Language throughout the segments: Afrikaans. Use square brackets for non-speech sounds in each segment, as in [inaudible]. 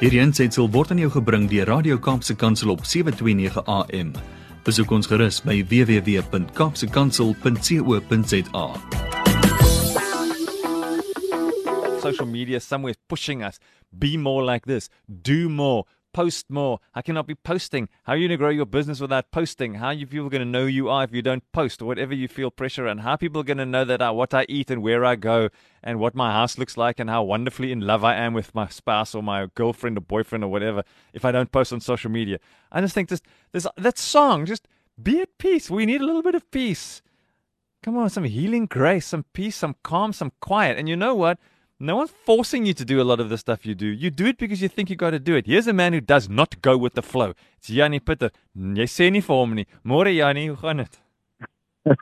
Hierdie aanseit word aan jou gebring deur Radio Kaapse Kansel op 7:29 AM. Besoek ons gerus by www.kapsekansel.co.za. social media somewhere pushing us be more like this do more post more. I be posting. How are you going to grow your business without posting? How are you people going to know you are if you don't post? Or whatever you feel pressure and how people are going to know that I, what i eat and where i go and what my house looks like and how wonderfully in love i am with my spouse or my girlfriend or boyfriend or whatever if i don't post on social media? I just think this, this that song just be at peace. We need a little bit of peace. Come on some healing grace some peace some calm some quiet. And you know what no one's forcing you to do a lot of the stuff you do. You do it because you think you got to do it. Here's a man who does not go with the flow. It's Yanni Pitter. Jy sê nie vir hom nie. Môre Yanni, hoe gaan dit? [laughs]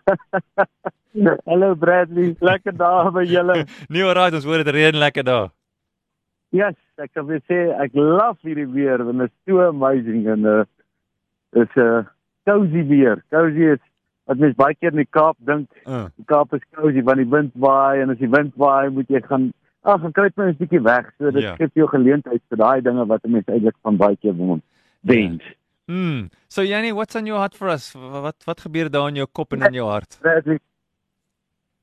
Hallo Bradley, lekker daar by julle. [laughs] nee, alright, ons hoor dit reën lekker daar. Yes, ek kan weer sê ek love hierdie weer want dit is so amazing en uh is 'n uh, cozy weer. Cozy is wat mens baie keer in die Kaap dink. Uh. Die Kaap is cozy want die wind waai en as die wind waai moet jy gaan ag, gaan kry net 'n bietjie weg. So dit Ja. gee jou geleentheid vir daai dinge wat 'n mens eintlik van baie keer wens. Wens. Hmm. So Yanni, what's on your heart for us? Wat wat, gebeur daar in jou kop en in jou hart?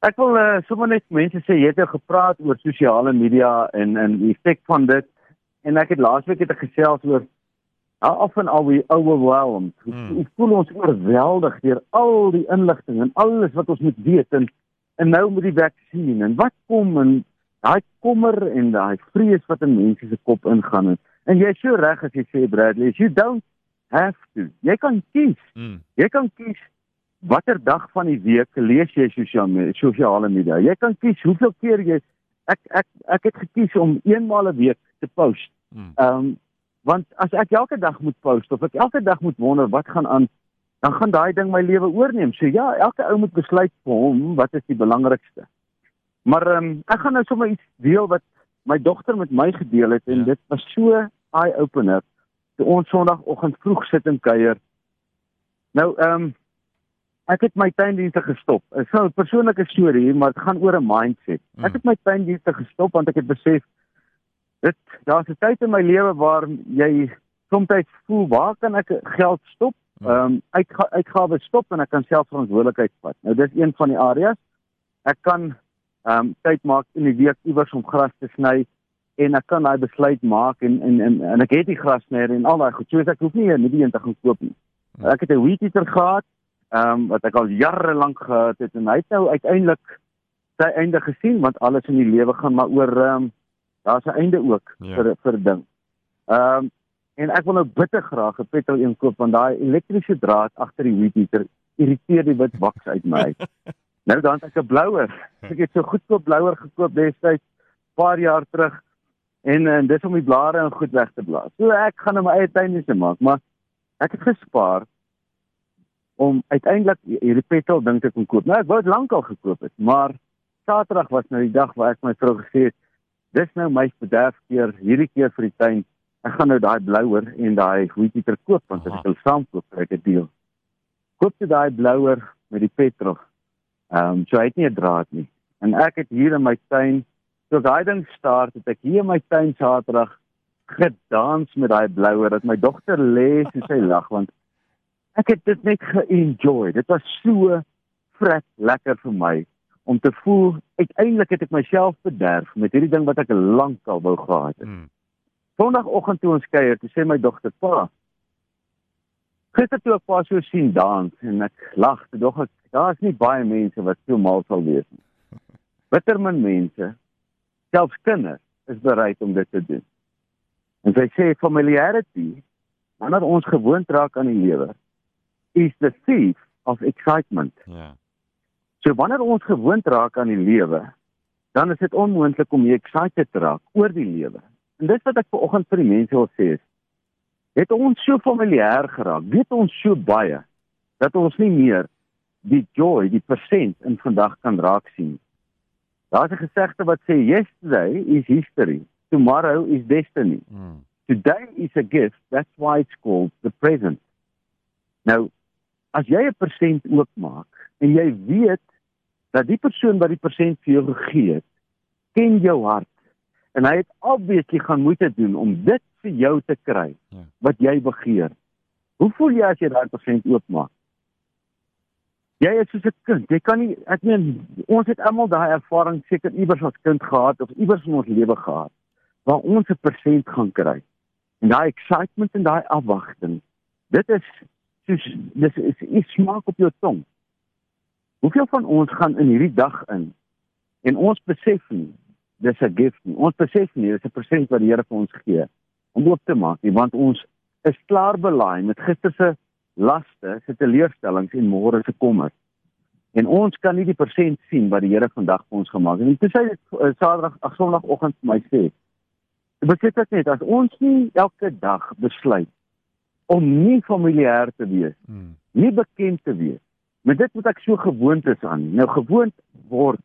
Ek wil uh, sommer net mense sê jy het nou gepraat oor sosiale media en en die effek van dit en ek het laasweek het ek gesels oor how often are we overwhelmed? Hmm. Ons voel ons oorweldig deur al die inligting en alles wat ons moet weet en en nou met die vaksin en wat kom en daai kommer en daai vrees wat in mense se kop ingaan en, en jy is so reg as jy sê Bradley, you don't have to. Jy kan kies. Hmm. Jy kan kies watter dag van die week lees jy sosiale sosiale media. Jy kan kies hoeveel keer jy ek ek ek het gekies om eenmaal 'n week te post. Hmm. Ehm um, want as ek elke dag moet post of ek elke dag moet wonder wat gaan aan, dan gaan daai ding my lewe oorneem. So ja, elke ou moet besluit vir hom wat is die belangrikste. Maar um, ek gaan nou sommer iets deel wat my dogter met my gedeel het en Ja. dit was so eye opener. Toe ons Sondagoggend vroeg sit en kuier. Nou ehm um, ek het my tuindienste gestop. Dit is nou 'n persoonlike storie hier, maar dit gaan oor 'n mindset. Mm. Ek het my tuindienste gestop want ek het besef dit daar's 'n tyd in my lewe waar jy soms voel waar kan ek geld stop? Mm. Ehm um, uitga uitgawes stop en ek kan self verantwoordelikheid vat. Nou dis een van die areas. Ek kan ehm um, tyd maak in die week iewers om gras te sny en ek kan daai besluit maak en en en, en ek het die grasnyer en al daai goed. So ek hoef nie 'n nuwe een te gaan koop nie. Hmm. Ek het 'n weed eater gehad, ehm um, wat ek al jare lank gehad het en hy het nou uiteindelik sy einde gesien want alles in die lewe gaan maar oor ehm um, daar's 'n einde ook Ja. vir vir ding. Ehm um, en ek wil nou bitter graag 'n petrol een koop want daai elektriese draad agter die weed eater irriteer die wit waks uit my uit. [laughs] nou dan het ek 'n blouer. Ek het so goedkoop blouer gekoop destyds paar jaar terug en en dis om die blare en goed weg te blaas. So ek gaan nou my eie tuindienste maak, maar ek het gespaar om uiteindelik hierdie petrol ding te kon koop. Nou ek wou dit lankal gekoop het, maar Saterdag was nou die dag waar ek my vrou gesê het, dis nou my bederfkeer hierdie keer vir die tuin. Ek gaan nou daai blouer en daai hoetjie koop want as ek wil saam koop, kry ek 'n deal. Koop jy daai blouer met die petrol. Ehm um, so hy het nie 'n draad nie. En ek het hier in my tuin, so daai ding start, het ek hier in my tuin Saterdag gedans met daai blouer dat my dogter lê en sy lag want ek het dit net ge-enjoy. Dit was so vrek lekker vir my om te voel uiteindelik het ek myself bederf met hierdie ding wat ek lankal wou gehad het. Hmm. Sondagoggend toe ons kuier, toe sê my dogter, "Pa, gister toe ek pa so sien dans en ek lag, toe dog ek, daar's nie baie mense wat so mal sal wees nie. [laughs] Bitter min mense, selfs kinders, is bereid om dit te doen." En sy sê familiarity, wanneer ons gewoond raak aan die lewe, is the thief of excitement. Ja. So wanneer ons gewoond raak aan die lewe, dan is dit onmoontlik om excited te raak oor die lewe. En dis wat ek vanoggend vir die mense wil sê is het ons so familier geraak, weet ons so baie dat ons nie meer die joy, die persent in vandag kan raak sien. Daar's 'n gesegde wat sê yesterday is history, tomorrow is destiny. Hmm. Today is a gift, that's why it's called the present. Nou, as jy 'n persent oopmaak en jy weet dat die persoon wat die persent vir jou gegee het, ken jou hart en hy het obviously gaan moeite doen om dit vir jou te kry Ja. wat jy begeer. Hoe voel jy as jy daai persent oopmaak? Jy is soos 'n kind. Jy kan nie ek meen ons het almal daai ervaring seker iewers as kind gehad of iewers in ons lewe gehad waar ons 'n persent gaan kry. En daai excitement en daai afwagting. Dit is soos dis is iets smaak op jou tong. Hoeveel van ons gaan in hierdie dag in en ons besef nie dis 'n gift nie. Ons besef nie dis 'n persent wat die Here vir ons gee om oop te maak nie want ons is klaar belaai met gister se laste, se teleurstellings en môre se kommer. En ons kan nie die persent sien wat die Here vandag vir ons gemaak het. En toe sê dit uh, Saterdag, ag Sondagoggend vir my sê. Beteken dit net as ons nie elke dag besluit om nie familier te wees, Mm. nie bekend te wees. Met dit moet ek so gewoond is aan. Nou gewoond word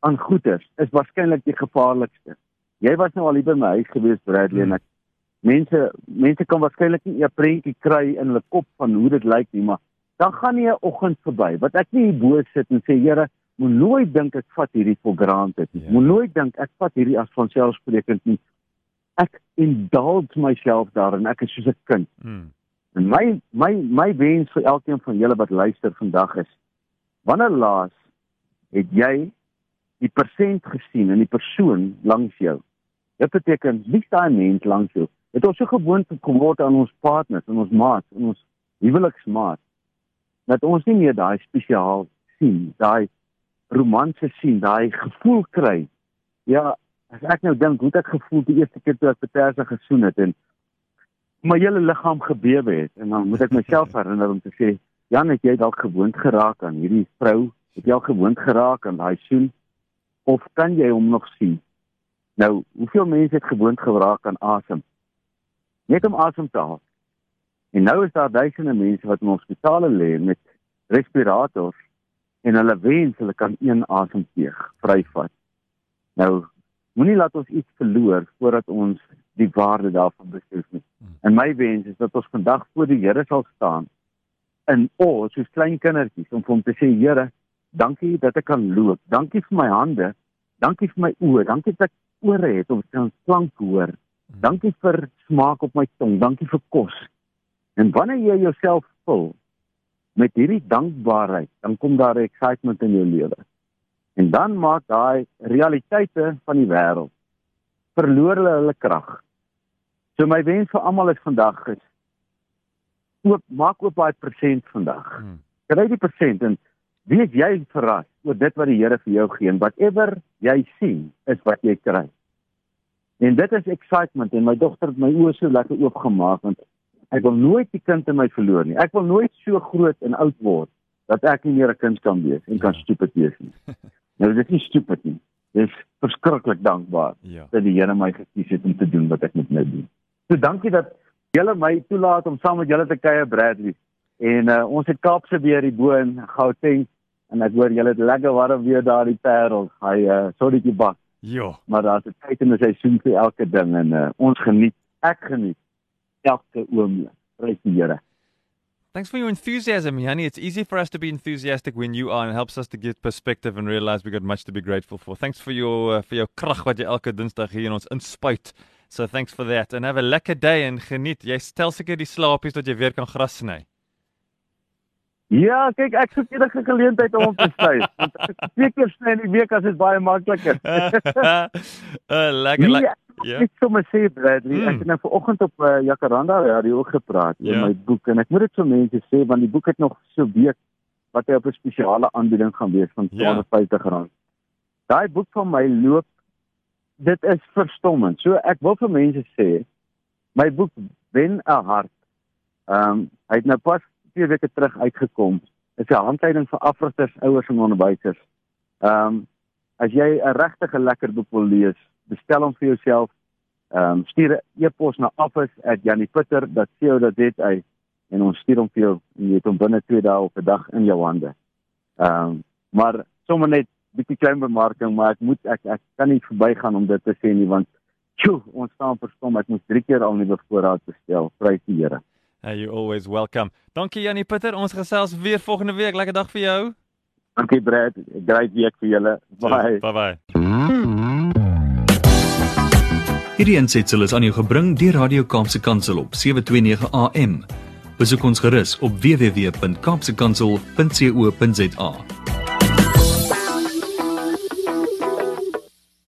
aan goeders is waarskynlik die gevaarlikste. Jy was nou al hier by my huis gewees Bradley en ek mense mense kan waarskynlik nie 'n prentjie kry in hulle kop van hoe dit lyk nie, maar dan gaan nie 'n oggend verby wat ek nie bo sit en sê Here, moet nooit dink ek vat hierdie for granted nie. Ja. Moet nooit dink ek vat hierdie as vanselfsprekend nie. Ek indulge myself daarin. Ek is soos 'n kind. Mm. En my my my wens vir elkeen van julle wat luister vandag is wanneer laas het jy die persent gesien in die persoon langs jou? Dit beteken wie daai mens langs jou. Het ons so gewoond geword aan ons partners, aan ons maats, aan ons huweliksmaat dat ons nie meer daai spesiaal sien, daai romanse sien, daai gevoel kry. Ja, as ek nou dink hoe ek gevoel die eerste keer toe ek Peterse gesoen het en my hele liggaam gebewe het? En dan moet ek myself [laughs] herinner om te sê Jan het jy dalk gewoond geraak aan hierdie vrou? Het jy al gewoond geraak aan daai soen? Of kan jy hom nog sien? Nou hoeveel mense het gewoond geraak aan asem net om asem te haal en nou is daar duisende mense wat in hospitale lê met respirators en hulle wens hulle kan een asemteug vryvat nou moenie laat ons iets verloor voordat ons die waarde daarvan besef nie En my wens is dat ons vandag voor die Here sal staan in o, soos klein kindertjies om vir hom te sê Here, dankie dat ek kan loop. Dankie vir my hande. Dankie vir my oë. Dankie dat ek ore het om te kan klank hoor. Dankie vir smaak op my tong. Dankie vir kos. En wanneer jy jouself vul met hierdie dankbaarheid, dan kom daar excitement in jou lewe. En dan maak daai realiteite van die wêreld verloor hulle hulle krag. So my wens vir almal is vandag is oop maak oop daai persent vandag. Mm. Kry die persent en wees jy verras oor dit wat die Here vir jou gee en whatever jy sien is wat jy kry. En dit is excitement en my dogter het my oë so lekker oopgemaak want ek wil nooit die kind in my verloor nie. Ek wil nooit so groot en oud word dat ek nie meer 'n kind kan wees en kan stupid wees nie. [laughs] Nou dit is nie stupid nie. Dit is verskriklik dankbaar Ja. dat die Here my gekies het om te doen wat ek moet nou doen. So dankie dat julle my toelaat om saam met julle te kuier Bradley. En uh, ons het Kaapse weer hier bo in Gauteng en ek hoor julle het lekker warm weer daar die Parel. Hy uh, sorrytjie bak, Ja. maar daar's 'n tyd en 'n seisoen vir elke ding en uh, ons geniet, ek geniet elke oomblik. Prys die Here. Thanks for your enthusiasm, Yanni. It's easy for us to be enthusiastic when you are, and helps us to get perspective and realize we've got much to be grateful for. Thanks for your uh, for your krag wat jy elke Dinsdag hier in ons inspuit. So thanks for that, and have a lekker day en geniet. Jy stel seker die slaapies dat jy weer kan gras sny. Ja, kyk, ek soek enige geleentheid om hom te sny. Twee keer sny in die week as dit baie makliker. [laughs] uh, lekker, Nee, lekker. Ja. Ek sommer sê Bradley, Mm. ek het nou vanoggend op uh, Jacaranda radio ook gepraat oor Ja. my boek en ek moet dit vir mense sê want die boek het nog so week wat hy op 'n spesiale aanbieding gaan wees van Ja. R250. Daai boek van my loop dit is verstommend. So ek wil vir mense sê my boek wen 'n hart. Ehm um, hy het nou pas twee weke terug uitgekom. Dit is 'n handleiding vir afrigters, ouers en onderwysers. Ehm um, as jy 'n regtig lekker boek wil lees, bestel hom vir jouself. Ehm um, stuur 'n e-pos na office@janipitter.co.za en ons stuur hom vir jou en jy het hom binne 2 dae of 'n dag in jou hande. Ehm um, maar sommer net bietjie klein bemarking, maar ek moet ek ek kan nie verbygaan om dit te sê nie want tjoe, ons staan verstom. Ek moes 3 keer al nuwe voorraad bestel. Prys die Here. Hey, you're always welcome. Dankie Jannie Pitter. Ons gesels weer volgende week. Lekker dag vir jou. Dankie Brad. Great week vir julle. Bye. Bye bye. Hierdie aansetsel is aan jou gebring deur Radio Kaapse Kansel op 729 AM. Besoek ons gerus op www.kaapsekansel.co.za.